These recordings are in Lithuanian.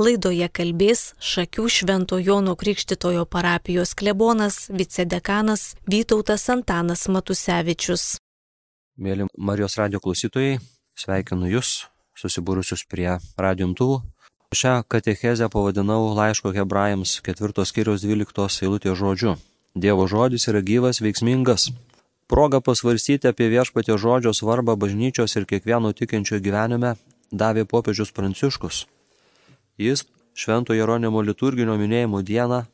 Laidoje kalbės Šakių Švento Jono Krikštitojo parapijos klebonas, vicedekanas Vytautas Antanas Matusevičius. Mėly Marijos radio klausytojai, sveikinu Jūs, susibūrusius prie radiumtuvų. Šią katechezę pavadinau laiško hebrajams 4 skyriaus 12 eilutės žodžiu. Dievo žodis yra gyvas, veiksmingas. Proga pasvarstyti apie viešpatio žodžio svarbą bažnyčios ir kiekvieno tikinčio gyvenime davė popiežius Pranciškus. Jis Švento Jeronimo liturginio minėjimo dieną,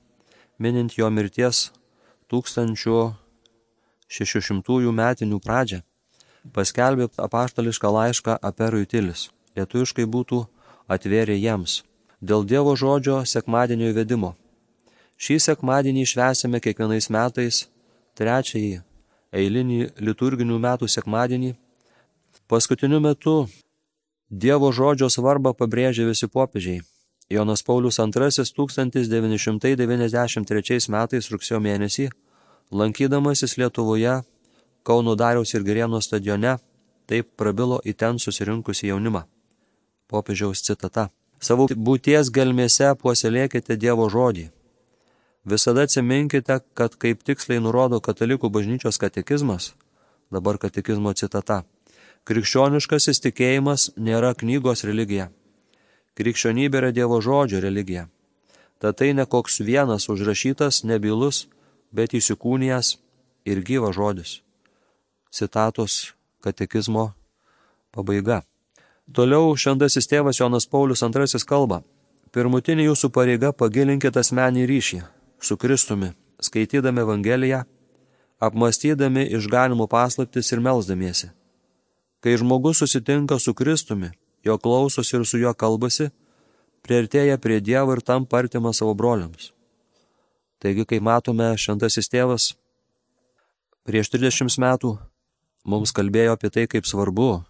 minint jo mirties 1600 metinių pradžią, paskelbė apaštališką laišką Aperui Tilis. Lietuviškai būtų atvėrė jiems. Dėl Dievo žodžio sekmadienio įvedimo. Šį sekmadienį švesime kiekvienais metais trečiąjį eilinį liturginių metų sekmadienį. Paskutiniu metu Dievo žodžio svarbą pabrėžė visi popiežiai. Jonas Paulius II 1993 metais rugsėjo mėnesį, lankydamasis Lietuvoje, Kauno Dariaus ir Gerėno stadione, taip prabilo į ten susirinkusi jaunimą. Popiežiaus citata. Savo būties gelmėse puoselėkite Dievo žodį. Visada atsiminkite, kad kaip tiksliai nurodo katalikų bažnyčios katekizmas, dabar katekizmo citata, krikščioniškasis tikėjimas nėra knygos religija. Krikščionybė yra Dievo žodžio religija. Tad tai ne koks vienas užrašytas, nebylus, bet įsikūnijas ir gyvas žodis. Citatos katekizmo pabaiga. Toliau šventasis tėvas Jonas Paulius II kalba. Pirmutinė jūsų pareiga pagilinkite asmenį ryšį su Kristumi, skaitydami Evangeliją, apmastydami išganimų paslaptis ir melzdamiesi. Kai žmogus susitinka su Kristumi, jo klausosi ir su juo kalbasi, prieartėja prie Dievo ir tam partima savo broliams. Taigi, kai matome, šventasis tėvas prieš 30 metų mums kalbėjo apie tai, kaip svarbu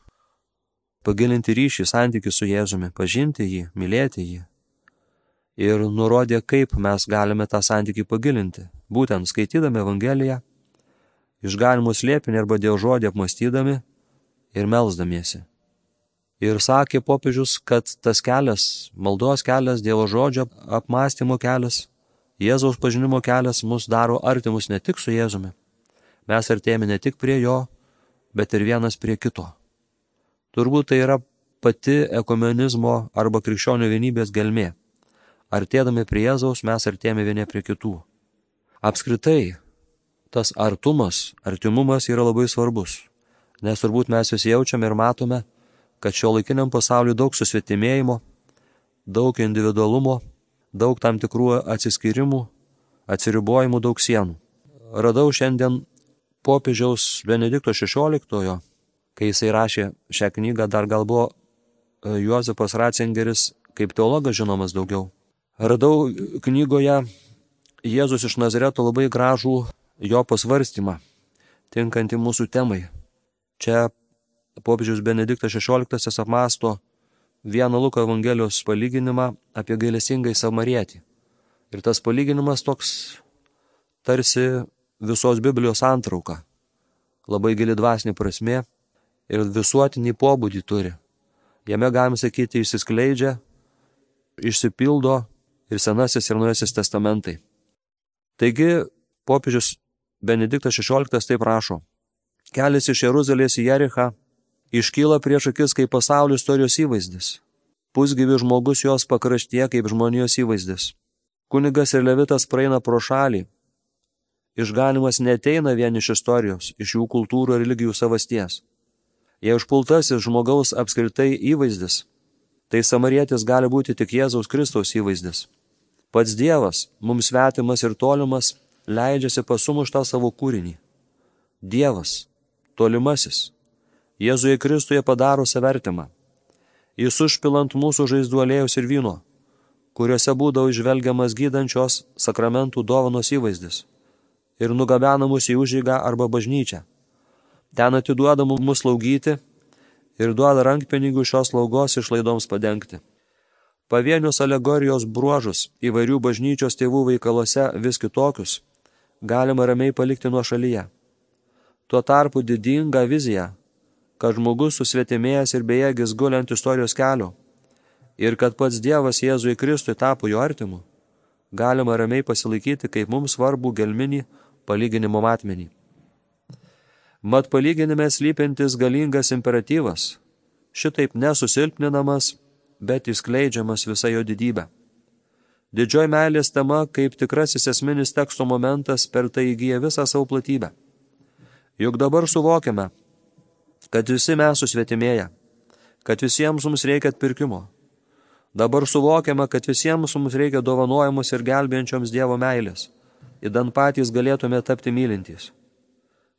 pagilinti ryšį, santykių su Jėzumi, pažinti jį, mylėti jį. Ir nurodė, kaip mes galime tą santykį pagilinti. Būtent skaitydami Evangeliją, išganimų slėpinį arba Dievo žodį apmastydami ir melzdamiesi. Ir sakė popiežius, kad tas kelias, maldos kelias, Dievo žodžio apmąstymo kelias, Jėzaus pažinimo kelias mus daro artimus ne tik su Jėzumi. Mes artėjame ne tik prie jo, bet ir vienas prie kito. Turbūt tai yra pati ekumenizmo arba krikščionių vienybės gelmė. Artėdami prie Jėzaus mes artėjame vieni prie kitų. Apskritai, tas artumas, artimumas yra labai svarbus, nes turbūt mes visi jaučiame ir matome, kad šio laikiniam pasauliu daug susvetimėjimo, daug individualumo, daug tam tikrų atsiskyrimų, atsiribojimų, daug sienų. Radau šiandien popiežiaus Benedikto XVI kai jisai rašė šią knygą, dar gal buvo e, Juozapas Ratzingeris kaip teologas žinomas daugiau. Radau knygoje Jėzus iš Nazareto labai gražų jo pasvarstymą, tinkantį mūsų temai. Čia popiežius Benediktas XVI apmasto vieną Luko Evangelijos palyginimą apie gailestingai samarietį. Ir tas palyginimas toks tarsi visos Biblijos antrauka. Labai gili dvasinė prasme ir visuotinį pobūdį turi. Jame, galim sakyti, išsiskleidžia, išsipildo ir Senasis ir Naujasis testamentai. Taigi, popiežius Benediktas XVI taip rašo. Kelias iš Jeruzalės į Jerichą iškyla prieš akis kaip pasaulio istorijos įvaizdis. Pusgyvi žmogus jos pakraštie kaip žmonijos įvaizdis. Kunigas ir levitas praeina pro šalį. Išganimas neteina vien iš istorijos, iš jų kultūrų ir religijų savasties. Jei užpultasis žmogaus apskritai įvaizdis, tai samarietis gali būti tik Jėzaus Kristaus įvaizdis. Pats Dievas, mums svetimas ir tolimas, leidžiasi pasumuštą savo kūrinį. Dievas, tolimasis, Jėzuje Kristuje padaro savertimą. Jis užpilant mūsų žaizduolėjus ir vyno, kuriuose būdavo išvelgiamas gydančios sakramentų dovanos įvaizdis ir nugabenamus į užžygą arba bažnyčią Ten atiduoda mus slaugyti ir duoda rankpinigių šios slaugos išlaidoms padengti. Pavienius alegorijos bruožus įvairių bažnyčios tėvų veikalose vis kitokius galima ramiai palikti nuo šalyje. Tuo tarpu didinga vizija, kad žmogus susvetimėjęs ir bejėgis guliant istorijos kelio, ir kad pats Dievas Jėzui Kristui tapo jo artimu, galima ramiai pasilaikyti kaip mums svarbų gelminį palyginimo matmenį. Mat palyginime slypintis galingas imperatyvas, šitaip nesusilpninamas, bet įskleidžiamas visa jo didybė. Didžioji meilės tema kaip tikrasis esminis teksto momentas per tai įgyja visą savo platybę. Juk dabar suvokiame, kad visi mes susvetimėję, kad visiems mums reikia atpirkimo. Dabar suvokiame, kad visiems mums reikia dovanojamos ir gelbėjančioms Dievo meilės, įdant patys galėtume tapti mylintys.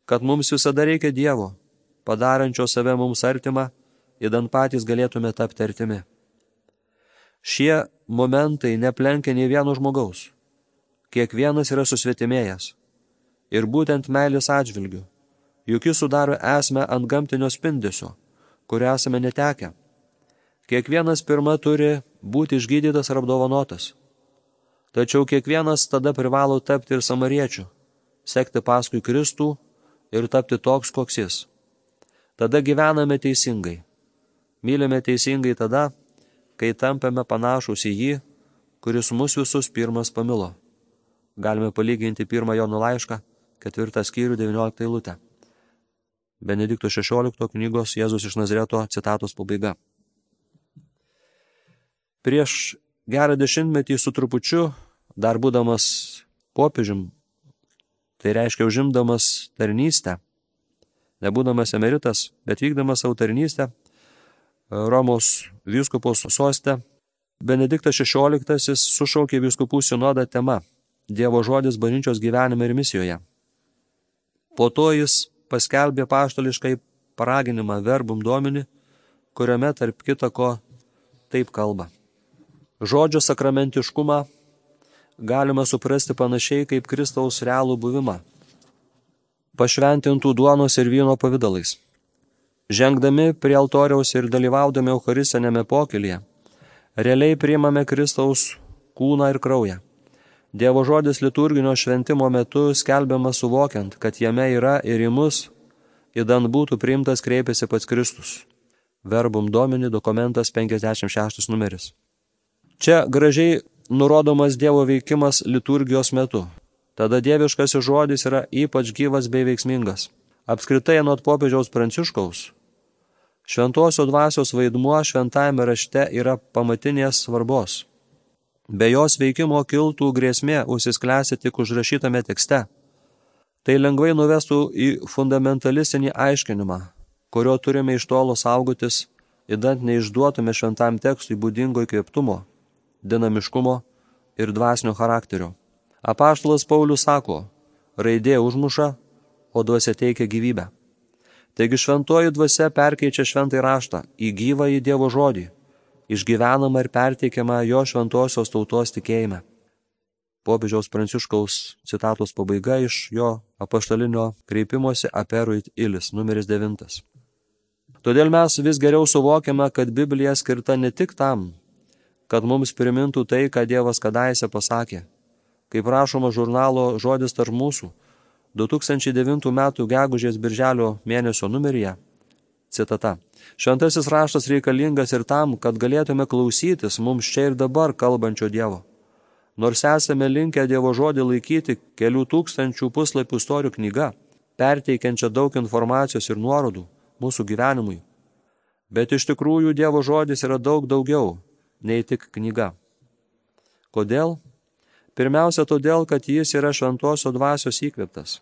Kad mums visada reikia Dievo, padarančio save mums artimą, įdant patys galėtume tapti artimi. Šie momentai neplenkia nei vieno žmogaus. Kiekvienas yra susvetimėjęs. Ir būtent meilės atžvilgių. Juk jis sudaro esmę ant gamtinio spindesio, kurio esame netekę. Kiekvienas pirma turi būti išgydytas ar apdovanotas. Tačiau kiekvienas tada privalo tapti ir samariečių, sekti paskui Kristų ir tapti toks, koks jis. Tada gyvename teisingai. Mylime teisingai tada, kai tampame panašus į jį, kuris mus visus pirmas pamilo. Galime palyginti pirmą Jono laišką, ketvirtą skyrių, 19 eilutę. Benedikto 16 knygos Jėzus iš Nazareto citatos pabaiga. Prieš gerą dešimtmetį su trupučiu, dar būdamas popiežim, tai reiškia užimdamas tarnystę, nebūdamas emeritas, bet vykdamas savo tarnystę, Romos vyskupos soste, Benediktas XVI sušaukė vyskupų sinodą tema Dievo žodis bažnyčios gyvenime ir misijoje. Po to jis paskelbė paštališkai paraginimą verbum domini, kuriame tarp kitako taip kalba. Žodžio sakramentiškumą galima suprasti panašiai kaip Kristaus realų buvimą, pašventintų duonos ir vyno pavydalais. Žengdami prie altoriaus ir dalyvaudami Eucharistinėme pokylyje, realiai priimame Kristaus kūną ir kraują. Dievo žodis liturginio šventimo metu skelbiamas suvokiant, kad jame yra ir į mus, įdant būtų priimtas kreipėsi pats Kristus. Verbum Domini dokumentas 56 numeris. Čia gražiai nurodomas Dievo veikimas liturgijos metu. Tada dieviškasis žodis yra ypač gyvas bei veiksmingas. Apskritai, nuo popiežiaus Pranciškaus, Šventosios dvasios vaidmuo šventajame rašte yra pamatinės svarbos. Be jos veikimo kiltų grėsmė užsisklęsti tik užrašytame tekste. Tai lengvai nuvestų į fundamentalistinį aiškinimą, kurio turime iš tolo saugotis, įdant neišduotume šventam tekstui būdingo įkvėptumo, dinamiškumo ir dvasinio charakterio. Apaštalas Paulius sako, raidė užmuša, o dvasia teikia gyvybę. Taigi šventoji dvasia perkeičia šventai raštą į gyvą į Dievo žodį, išgyvenamą ir perteikiamą jo šventosios tautos tikėjime. Popiežiaus Pranciškaus citatos pabaiga iš jo apaštalinio kreipimosi Aperuit Ilis, numeris 9. Todėl mes vis geriau suvokiame, kad Biblija skirta ne tik tam, kad mums primintų tai, ką Dievas kadaise pasakė, kaip rašoma žurnalo žodis tarp mūsų – 2009 m. gegužės birželio mėnesio numeryje. Citata. Šventasis raštas reikalingas ir tam, kad galėtume klausytis mums čia ir dabar kalbančio Dievo. Nors esame linkę Dievo žodį laikyti kelių tūkstančių puslapių istorijų knyga, perteikiančia daug informacijos ir nuorodų mūsų gyvenimui. Bet iš tikrųjų Dievo žodis yra daug daugiau nei tik knyga. Kodėl? Pirmiausia todėl, kad jis yra šventosio dvasios įkvėptas.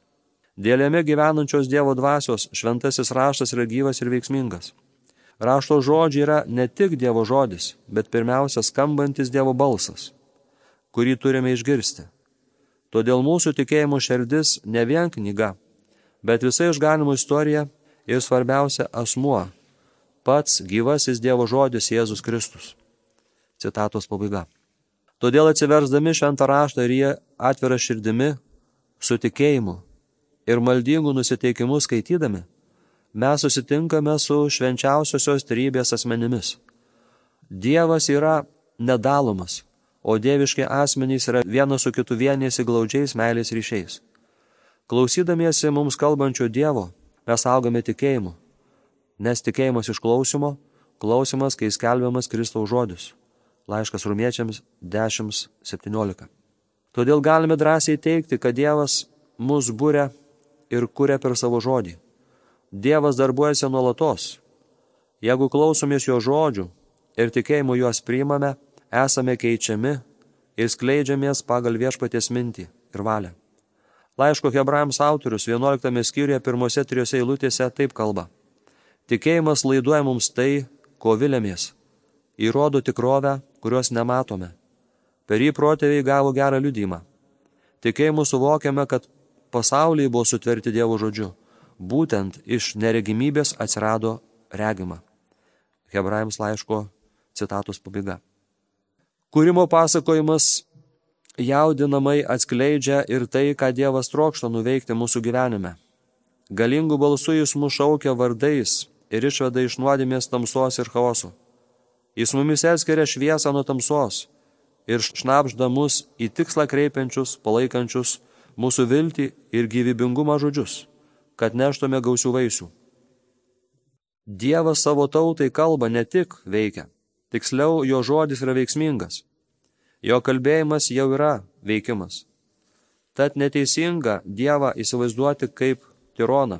Dėl jame gyvenančios Dievo dvasios šventasis raštas yra gyvas ir veiksmingas. Rašto žodžiai yra ne tik Dievo žodis, bet pirmiausia skambantis Dievo balsas, kurį turime išgirsti. Todėl mūsų tikėjimo šerdis ne vien knyga, bet visa išganimo istorija ir svarbiausia asmuo, pats gyvasis Dievo žodis Jėzus Kristus. Citatos pabaiga. Todėl atsiversdami šventą raštą ir jie atvira širdimi, su tikėjimu ir maldingų nusiteikimu skaitydami, mes susitinkame su švenčiausiosios trybės asmenimis. Dievas yra nedalomas, o dieviški asmenys yra vienas su kitu vienėsi glaudžiais meilės ryšiais. Klausydamiesi mums kalbančio Dievo, mes augame tikėjimu, nes tikėjimas iš klausimo, klausimas, kai skelbiamas Kristaus žodis Laiškas rumiečiams 10.17. Todėl galime drąsiai teikti, kad Dievas mus būrė ir kuria per savo žodį. Dievas darbuojasi nuolatos. Jeigu klausomės jo žodžių ir tikėjimu juos priimame, esame keičiami ir skleidžiamės pagal viešpaties mintį ir valią. Laiško Hebrajams autorius 11 skyriuje pirmose trijose eilutėse taip kalba. Tikėjimas laiduoja mums tai, ko vilėmės. Įrodo tikrovę, kurios nematome. Per jį protėviai gavo gerą liudymą. Tikėjimu suvokiame, kad pasauliai buvo sutverti Dievo žodžiu. Būtent iš neregimybės atsirado regima. Hebrajams laiško citatos pabaiga. Kūrimo pasakojimas jaudinamai atskleidžia ir tai, ką Dievas trokšta nuveikti mūsų gyvenime. Galingų balsų jis mus šaukia vardais ir išveda iš nuodėmės tamsos ir chaoso. Jis mumis atskiria šviesą nuo tamsos ir šnapžda mus į tikslą kreipiančius, palaikančius mūsų viltį ir gyvybingumą žodžius, kad neštume gausių vaisių. Dievas savo tautai kalba ne tik veikia, tiksliau jo žodis yra veiksmingas. Jo kalbėjimas jau yra veikimas. Tad neteisinga Dievą įsivaizduoti kaip tironą.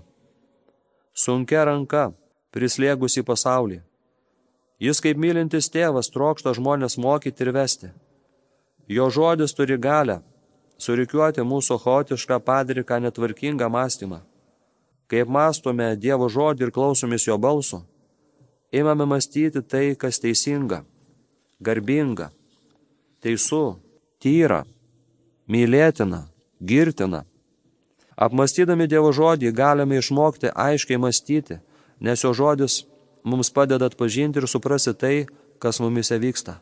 Sunkia ranka, prislėgusi pasaulį. Jis kaip mylintis tėvas trokšta žmonės mokyti ir vesti. Jo žodis turi galę surikiuoti mūsų chaotišką padriką netvarkingą mąstymą. Kai apmastome Dievo žodį ir klausomės jo balso, imame mąstyti tai, kas teisinga, garbinga, teisu, tyra, mylėtina, girtina. Apmastydami Dievo žodį galime išmokti aiškiai mąstyti, nes jo žodis mums padeda atpažinti ir suprasti tai, kas mumise vyksta.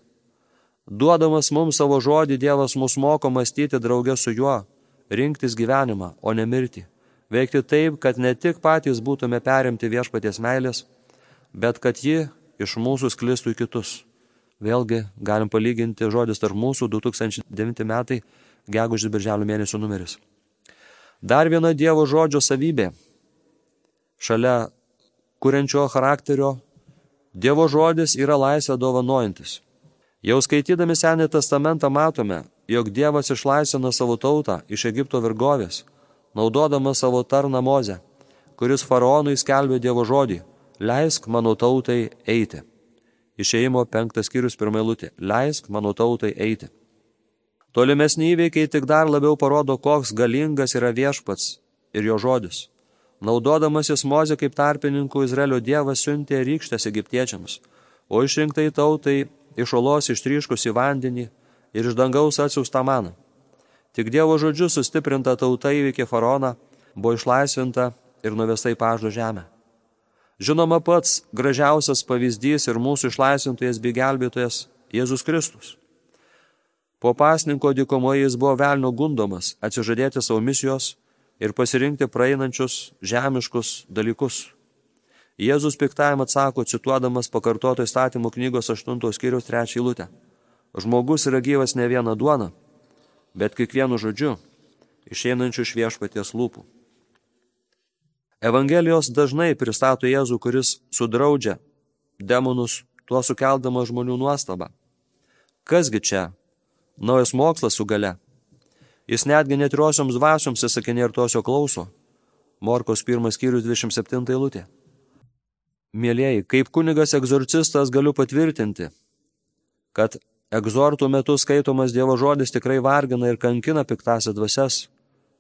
Duodamas mums savo žodį, Dievas mus moko mąstyti draugę su juo, rinktis gyvenimą, o ne mirtį veikti taip, kad ne tik patys būtume perimti viešpaties meilės, bet kad ji iš mūsų sklistų į kitus. Vėlgi galim palyginti žodis tarp mūsų 2009 metai, gegužės birželio mėnesio numeris. Dar viena Dievo žodžio savybė. Šalia kuriančio charakterio, Dievo žodis yra laisvę dovanojantis. Jau skaitydami Senį testamentą matome, jog Dievas išlaisvino savo tautą iš Egipto vergovės naudodamas savo tarną Mozę, kuris faraonui skelbė Dievo žodį, leisk mano tautai eiti. Išėjimo penktas skyrius pirmailutė, leisk mano tautai eiti. Tolimesni įveikiai tik dar labiau parodo, koks galingas yra viešpats ir jo žodis. Naudodamasis Mozė kaip tarpininkų Izraelio dievas siuntė rykštės egiptiečiams, o išrinktai tautai iš olos ištryškusi vandenį ir iš dangaus atsiųstą maną. Tik Dievo žodžiu sustiprinta tauta įveikė faraoną, buvo išlaisvinta ir nuvesta į paždo žemę. Žinoma, pats gražiausias pavyzdys ir mūsų išlaisvintojas bei gelbėtojas Jėzus Kristus. Po pasninko dykumoje jis buvo velnio gundomas atsižadėti savo misijos ir pasirinkti praeinančius žemiškus dalykus. Jėzus piktajam atsako, cituodamas pakartoto įstatymų knygos 8 skyriaus 3 eilutę. Žmogus yra gyvas ne vieną duoną, bet kiekvienu žodžiu išeinančiu iš viešpaties lūpų. Evangelijos dažnai pristato Jėzų, kuris sudraudžia demonus, tuo sukeldama žmonių nuostabą. Kasgi čia? Naujas mokslas su gale. Jis netgi netriosioms dvasioms įsakinė ir tosio klauso. Morkos 1 skyrius 27 eilutė. Mėlėjai, kaip kunigas egzorcistas galiu patvirtinti, kad Egzortų metu skaitomas Dievo žodis tikrai vargina ir kankina piktasią dvasias,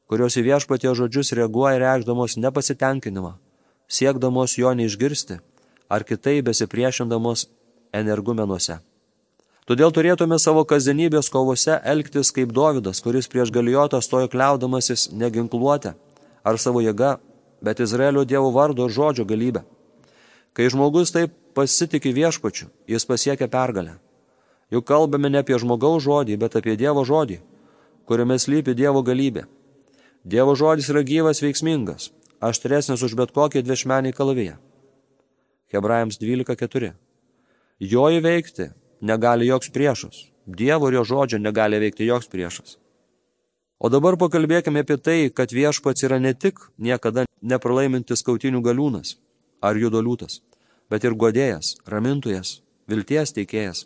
kurios į viešpatie žodžius reaguoja reikšdamos nepasitenkinimą, siekdamos jo neišgirsti ar kitai besipriešindamos energumenuose. Todėl turėtume savo kasdienybės kovose elgtis kaip Dovydas, kuris prieš galijotą stojo kliaudamasis neginkluotę ar savo jėga, bet Izraelio Dievo vardo žodžio galybę. Kai žmogus taip pasitikė viešpačiu, jis pasiekia pergalę. Juk kalbame ne apie žmogaus žodį, bet apie Dievo žodį, kuriame slypi Dievo galybė. Dievo žodis yra gyvas veiksmingas, aštresnis už bet kokį dviešmenį kalviją. Hebrajams 12.4. Jo įveikti negali joks priešas. Dievo ir jo žodžio negali veikti joks priešas. O dabar pakalbėkime apie tai, kad viešpats yra ne tik niekada nepralaimintis kautinių galiūnas ar judoliūtas, bet ir godėjas, ramintojas, vilties teikėjas.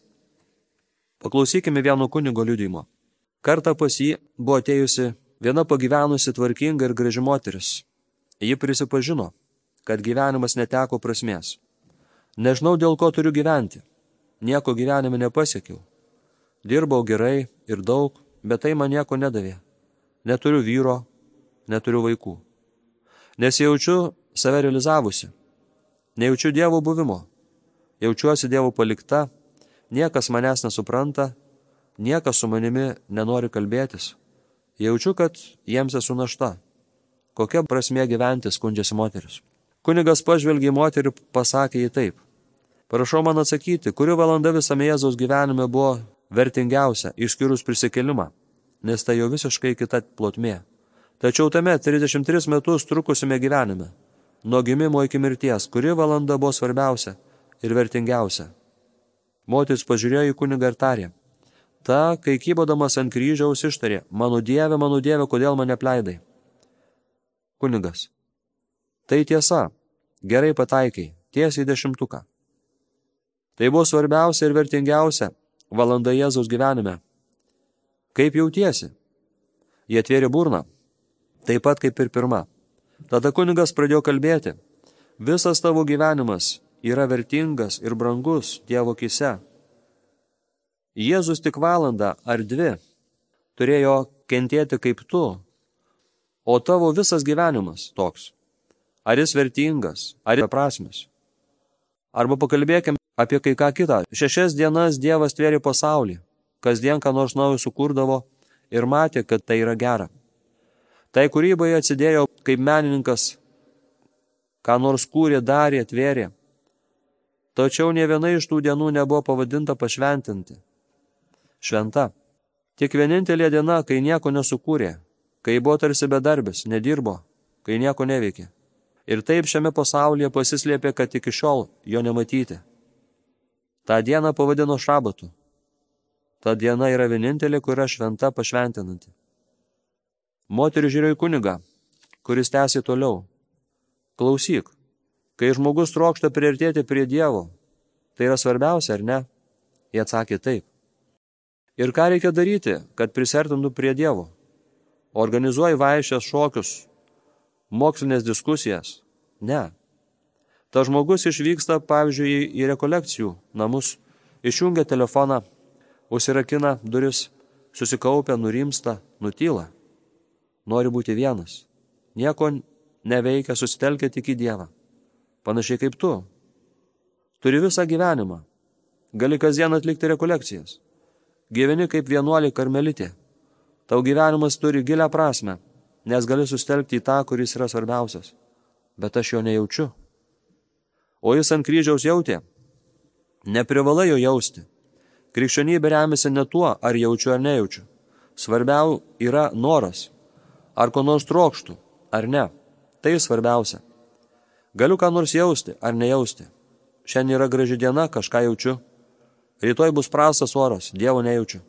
Paklausykime vieno kunigo liudimo. Kartą pas jį buvo atėjusi viena pagyvenusi tvarkinga ir graži moteris. Ji prisipažino, kad gyvenimas neteko prasmės. Nežinau, dėl ko turiu gyventi. Nieko gyvenime nepasiekiau. Dirbau gerai ir daug, bet tai man nieko nedavė. Neturiu vyro, neturiu vaikų. Nesijaučiu save realizavusi. Nejaučiu Dievo buvimo. Jaučiuosi Dievo palikta, niekas manęs nesupranta, niekas su manimi nenori kalbėtis. Jaučiu, kad jiems esu našta. Kokia prasmė gyventi, skundžiasi moteris. Kunigas pažvelgė į moterį, pasakė jį taip. Prašau man atsakyti, kuri valanda visame Jėzaus gyvenime buvo vertingiausia, išskyrus prisikelimą, nes tai jau visiškai kita plotmė. Tačiau tame 33 metus trukusime gyvenime, nuo gimimo iki mirties, kuri valanda buvo svarbiausia ir vertingiausia. Moteris pažiūrėjo į kunigą ir tarė. Ta, kai kybodamas ant kryžiaus ištarė, mano dieve, mano dieve, kodėl mane pleidai? Kunigas. Tai tiesa, gerai pataikai, tiesiai dešimtuką. Tai buvo svarbiausia ir vertingiausia valanda Jėzaus gyvenime. Kaip jautiesi? Jie atvėrė burną, taip pat kaip ir pirma. Tada kunigas pradėjo kalbėti. Visas tavo gyvenimas yra vertingas ir brangus Dievo kise. Jėzus tik valandą ar dvi turėjo kentėti kaip tu, o tavo visas gyvenimas toks. Ar jis vertingas, ar beprasmis? Arba pakalbėkime apie kai ką kitą. Šešias dienas Dievas tvėrė pasaulį, kasdien ką nors naujo sukurdavo ir matė, kad tai yra gera. Tai kūrybai atsidėjo kaip menininkas, ką nors kūrė, darė, tvėrė. Tačiau ne viena iš tų dienų nebuvo pavadinta pašventinti. Šventa. Tik vienintelė diena, kai nieko nesukūrė, kai buvo tarsi bedarbis, nedirbo, kai nieko neveikė. Ir taip šiame pasaulyje pasislėpė, kad iki šiol jo nematyti. Ta diena pavadino šabatu. Ta diena yra vienintelė, kuria šventa pašventinanti. Moteris žiūrėjo į kunigą, kuris tęsė toliau. Klausyk, kai žmogus trokšta priartėti prie Dievo, tai yra svarbiausia, ar ne? Jie atsakė taip. Ir ką reikia daryti, kad prisertintų prie Dievo? Organizuoji vaišės šokius, mokslinės diskusijas? Ne. Ta žmogus išvyksta, pavyzdžiui, į rekolekcijų namus, išjungia telefoną, užsirakina duris, susikaupia, nurimsta, nutyla nori būti vienas. Nieko neveikia, susitelkia tik į Dievą. Panašiai kaip tu. Turi visą gyvenimą. Gali kasdien atlikti rekolekcijas. Gyveni kaip vienuolį karmelitė. Tau gyvenimas turi gilę prasme, nes gali sustelkti į tą, kuris yra svarbiausias. Bet aš jo nejaučiu. O jis ant kryžiaus jautė. Neprivalai jo jausti. Krikščionybė remiasi ne tuo, ar jaučiu ar nejaučiu. Svarbiau yra noras ar ko nors trokštų, ar ne. Tai svarbiausia. Galiu ką nors jausti, ar nejausti. Šiandien yra graži diena, kažką jaučiu. Rytoj bus prastas oras, Dievo nejaučiu.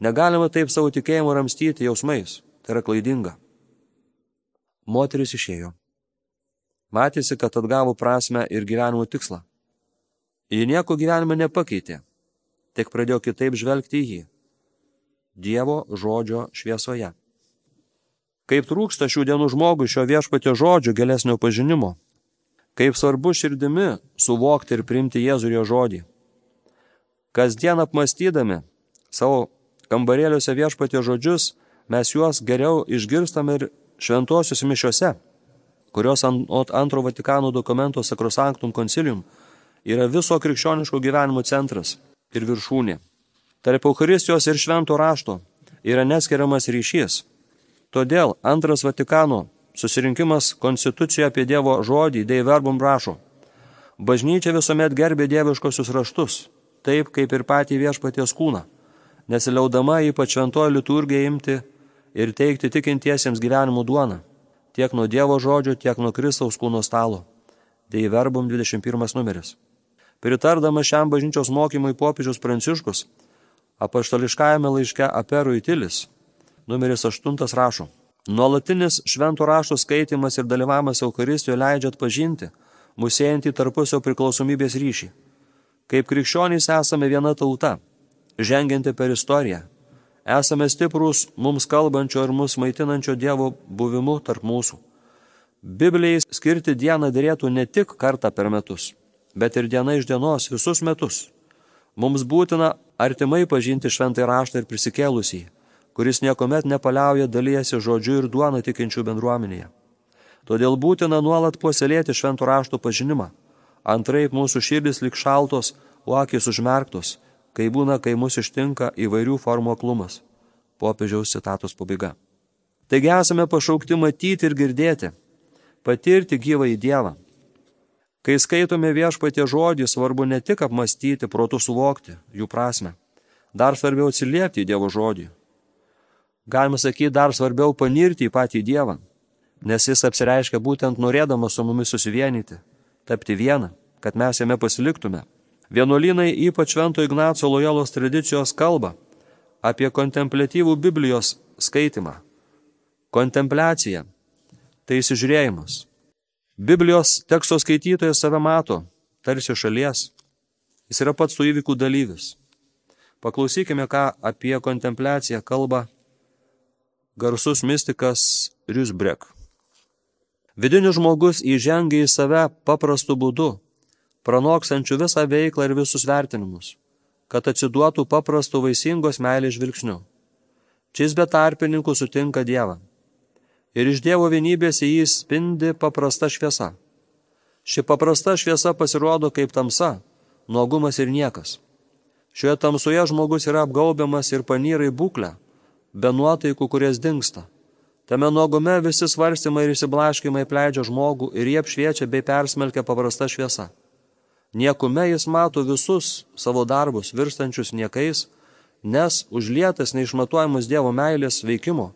Negalima taip savo tikėjimą ramstyti jausmais. Tai yra klaidinga. Moteris išėjo. Matėsi, kad atgavo prasme ir gyvenimo tikslą. Ji nieko gyvenime nepakeitė, tik pradėjo kitaip žvelgti į jį. Dievo žodžio šviesoje. Kaip trūksta šių dienų žmogui šio viešpatio žodžio gilesnio pažinimo. Kaip svarbu širdimi suvokti ir priimti Jėzų ir jo žodį. Kasdien apmastydami savo kambarėliuose viešpatio žodžius, mes juos geriau išgirstam ir šventosius mišiuose, kurios ant antro Vatikano dokumento Sacrosanctum Concilium yra viso krikščioniško gyvenimo centras ir viršūnė. Tarp Eucharistijos ir švento rašto yra neskiriamas ryšys Todėl antras Vatikano susirinkimas konstitucijoje apie Dievo žodį Dei Verbum rašo. Bažnyčia visuomet gerbė dieviškosius raštus, taip kaip ir patį viešpaties kūną, nesiliaudama ypač šventojo liturgiją imti ir teikti tikintiesiems gyvenimo duoną, tiek nuo Dievo žodžio, tiek nuo Kristaus kūno stalo. Dei Verbum 21 numeris. Pritardamas šiam bažnyčios mokymui popiežius Pranciškus, apaštališkajame laiške Aperų įtilis numeris 8 rašo. Nuolatinis šventų raštų skaitimas ir dalyvavimas Eucharistijoje leidžia atpažinti musėjantį tarpusio priklausomybės ryšį. Kaip krikščionys esame viena tauta žengianti per istoriją. Esame stiprus mums kalbančio ir mus maitinančio Dievo buvimu tarp mūsų. Biblijai skirti dieną dėrėtų ne tik kartą per metus, bet ir diena iš dienos visus metus. Mums būtina artimai pažinti šventąjį raštą ir prisikėlusį, kuris niekuomet nepaliauja dalyjasi žodžiu ir duona tikinčių bendruomenėje. Todėl būtina nuolat puoselėti šventų raštų pažinimą. Antraip mūsų širdis lik šaltos, o akis užmerktos, kai būna, kai mus ištinka įvairių formų aklumas. Popiežiaus citatos pabaiga. Taigi esame pašaukti matyti ir girdėti, patirti gyvą į Dievą. Kai skaitome viešpatie žodį, svarbu ne tik apmastyti, protų suvokti jų prasme, dar svarbiau atsiliepti į Dievo žodį. Galima sakyti, dar svarbiau panirti į patį Dievą, nes jis apsireiškia būtent norėdamas su mumis susivienyti, tapti vieną, kad mes jame pasiliktume. Vienuolynai ypač Švento Ignaco lojalos tradicijos kalba apie kontemplatyvų Biblijos skaitimą. Kontempliacija – tai įsižiūrėjimas. Biblijos teksto skaitytojas save mato, tarsi šalies. Jis yra pats tų įvykų dalyvis. Paklausykime, ką apie kontempliaciją kalba garsus mystikas Riusbrek. Vidinis žmogus įžengia į save paprastu būdu, pranoksančių visą veiklą ir visus vertinimus, kad atsiduotų paprastų vaisingos meilės žvilgsniu. Čis be tarpininkų sutinka Dievą. Ir iš Dievo vienybės į jį spindi paprasta šviesa. Ši paprasta šviesa pasirodo kaip tamsa, nuogumas ir niekas. Šioje tamsoje žmogus yra apgaubiamas ir panyra į būklę, be nuotaikų, kurias dinksta Tame nuogume visi svarstymai ir įsiblaškimai pleidžia žmogų ir jie apšviečia bei persmelkia paprasta šviesa. Niekume jis mato visus savo darbus virstančius niekais, nes užlietas neišmatuojamas Dievo meilės veikimo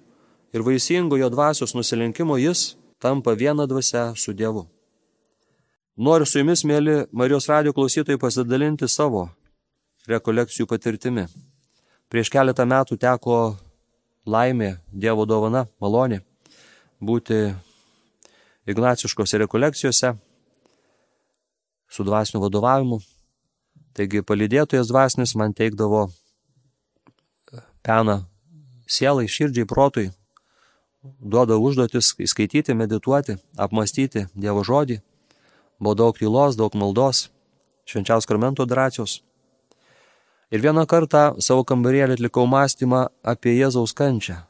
ir vaisingo jo dvasios nusilinkimo jis tampa viena dvasia su Dievu. Noriu su jumis, mėly Marijos radio klausytojai, pasidalinti savo rekolekcijų patirtimi. Prieš keletą metų teko laimė, Dievo dovana, malonė būti ignaciškose rekolekcijose su dvasiniu vadovavimu. Taigi palydėtojas dvasinis man teikdavo peną sielai, širdžiai, protui, duoda užduotis įskaityti, medituoti, apmastyti Dievo žodį, buvo daug tylos, daug maldos, švenčiaus karmento adoracijos. Ir vieną kartą savo kambarėlį atlikau mąstymą apie Jėzaus kančią.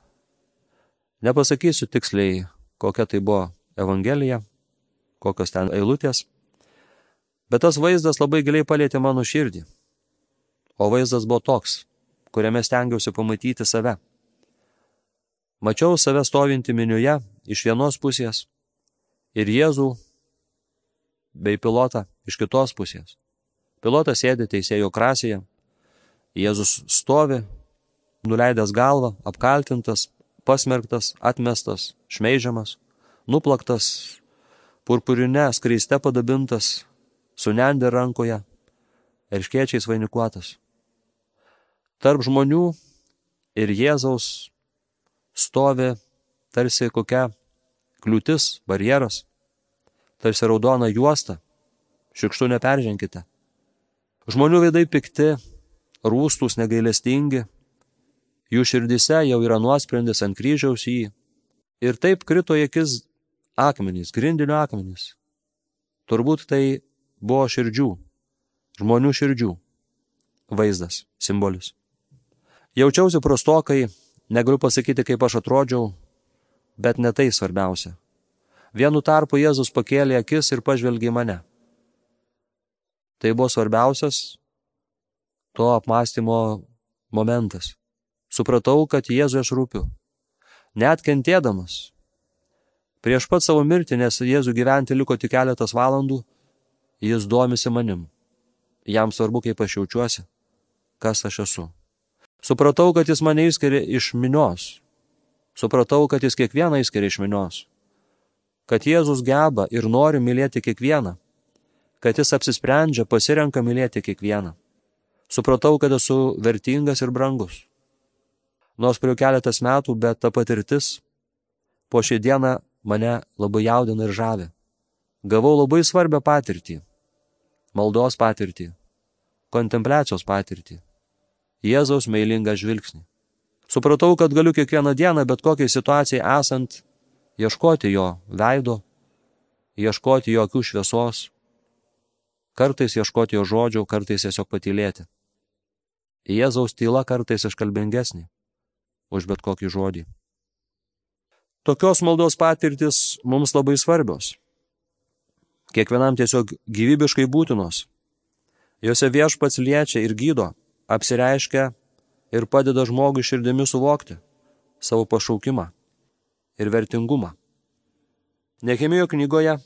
Nepasakysiu tiksliai, kokia tai buvo Evangelija, kokios ten eilutės, bet tas vaizdas labai giliai palėtė mano širdį. O vaizdas buvo toks, kuriame stengiausi pamatyti save. Mačiau save stovinti miniuje iš vienos pusės ir Jėzų bei pilotą iš kitos pusės. Pilotas sėdi teisėjo krasėje, Jėzus stovi, nuleidęs galvą, apkaltintas, pasmerktas, atmestas, šmeižiamas, nuplaktas, purpurinė skreiste padabintas, su nendė rankoje, erškiečiais vainikuotas. Tarp žmonių ir Jėzaus stovi tarsi kokia kliūtis, barjeras, tarsi raudona juosta, šikštų neperženkite. Žmonių veidai pikti, rūstus negailestingi, jų širdise jau yra nuosprendis ant kryžiaus jį. Ir taip krito į akis akmenys, grindinio akmenys. Turbūt tai buvo širdžių, žmonių širdžių vaizdas, simbolis. Jaučiausi prastokai, negaliu pasakyti, kaip aš atrodžiau, bet ne tai svarbiausia. Vienu tarpu Jėzus pakėlė akis ir pažvelgė į mane. Tai buvo svarbiausias to apmąstymo momentas. Supratau, kad Jėzui aš rūpiu. Net kentėdamas. Prieš pat savo mirtį, nes Jėzų gyventi liko tik keletas valandų, jis domisi manim. Jam svarbu, kaip aš jaučiuosi, kas aš esu. Supratau, kad jis mane išskiria iš minios. Supratau, kad jis kiekvieną išskiria iš minios. Kad Jėzus geba ir nori mylėti kiekvieną. Kad jis apsisprendžia, pasirenka mylėti kiekvieną supratau, kad esu vertingas ir brangus. Nors praėjo keletas metų, bet ta patirtis po šią dieną mane labai jaudina ir žavė. Gavau labai svarbią patirtį. Maldos patirtį. Kontempliacijos patirtį. Jėzaus meilingą žvilgsnį. Supratau, kad galiu kiekvieną dieną, bet kokiai situacijai esant, ieškoti jo veido, ieškoti jo akių šviesos, kartais ieškoti jo žodžių, kartais tiesiog patylėti. Jėzaus tyla kartais iškalbingesnė už bet kokį žodį. Tokios maldos patirtis mums labai svarbios. Kiekvienam tiesiog gyvybiškai būtinos. Jose viešpats liečia ir gydo, apsireiškia ir padeda žmogui širdimi suvokti savo pašaukimą ir vertingumą. Nehemijo knygoje,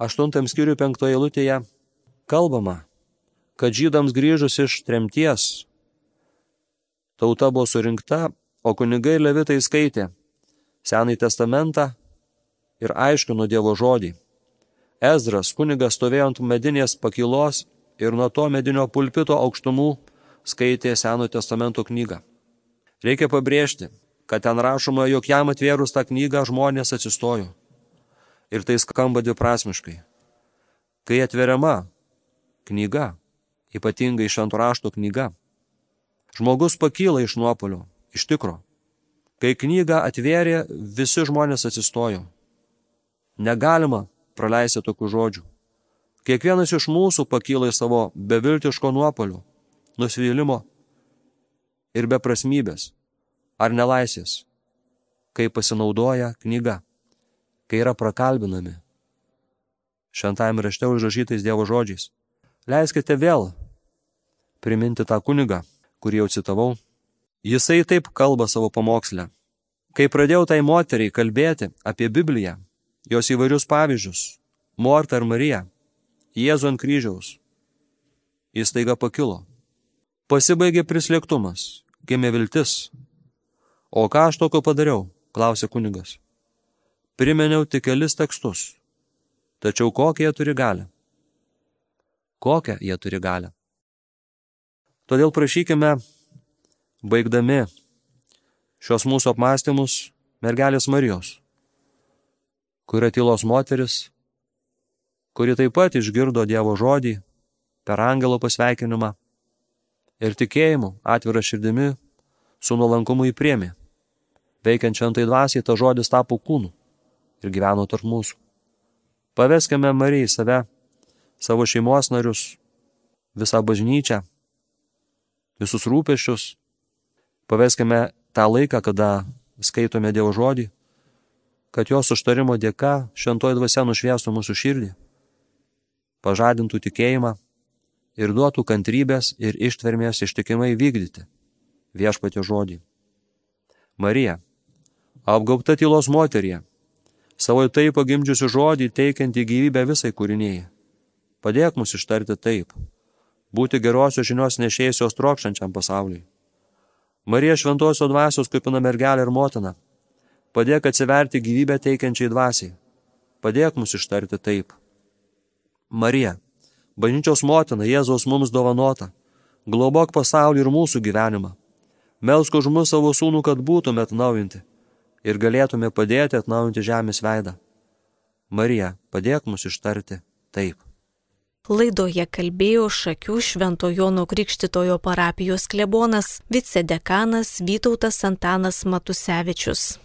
8 skyrių 5 eilutėje, kalbama, kad žydams grįžus iš tremties, tauta buvo surinkta, o kunigai levitai skaitė Senąjį testamentą ir aiškino Dievo žodį. Ezras kunigas stovėjo ant medinės pakilos ir nuo to medinio pulpito aukštumų skaitė Senojo testamento knygą. Reikia pabrėžti, kad ten rašoma, jog jam atvėrus tą knygą žmonės atsistojo. Ir tai skamba dviprasmiškai. Kai atveriama knyga, ypatingai šventų rašto knyga, žmogus pakyla iš nuopolio, iš tikro. Kai knygą atvėrė, visi žmonės atsistojo. Negalima praleisti tokių žodžių. Kiekvienas iš mūsų pakyla į savo beviltiško nuopolių, nusivylimo ir beprasmybės ar nelaisės, kai pasinaudoja knyga, kai yra prakalbinami. Šventajame rašte užrašytais Dievo žodžiais. Leiskite vėl priminti tą kunigą, kurį jau citavau Jisai taip kalba savo pamokslę. Kai pradėjau tai moteriai kalbėti apie Bibliją, jos įvairius pavyzdžius, Mortą ir Mariją, Jėzų ant kryžiaus, jis taiga pakilo. Pasibaigė prislėgtumas, gimė viltis. O ką aš tokio padariau, klausė kunigas. Primeniau tik kelis tekstus. Tačiau kokią jie turi galę? Kokią jie turi galę? Todėl prašykime baigdami šios mūsų apmąstymus mergelės Marijos, kuri tylos moteris, kuri taip pat išgirdo Dievo žodį per angelo pasveikinimą ir tikėjimu atvira širdimi su nuolankumu įpriemi. Veikiant šventai dvasiai, ta žodis tapo kūnu ir gyveno tarp mūsų. Paveskime Marijai save, savo šeimos narius, visą bažnyčią, visus rūpešius, Paveskime tą laiką, kada skaitome Dievo žodį, kad jos užtarimo dėka šventoji dvasia nušviestų mūsų širdį, pažadintų tikėjimą ir duotų kantrybės ir ištvermės ištikimai vykdyti viešpatio žodį. Marija, apgaubta tylos moterie, savo tai pagimdžiusi žodį teikianti gyvybę visai kūrinėjai. Padėk mus ištarti taip, būti gerosios žinios nešėjusios trokštančiam pasauliui. Marija šventosios dvasios kupina mergelė ir motina. Padėk atsiverti gyvybę teikiančiai dvasiai. Padėk mus ištarti taip. Marija, bažnyčios motina, Jėzaus mums dovanota, globok pasaulį ir mūsų gyvenimą. Melsk už mus savo sūnų, kad būtume atnaujinti ir galėtume padėti atnaujinti žemės veidą. Marija, padėk mus ištarti taip. Laidoje kalbėjo Šakių Švento Jono Krikštitojo parapijos klebonas, vicedekanas Vytautas Antanas Matusevičius.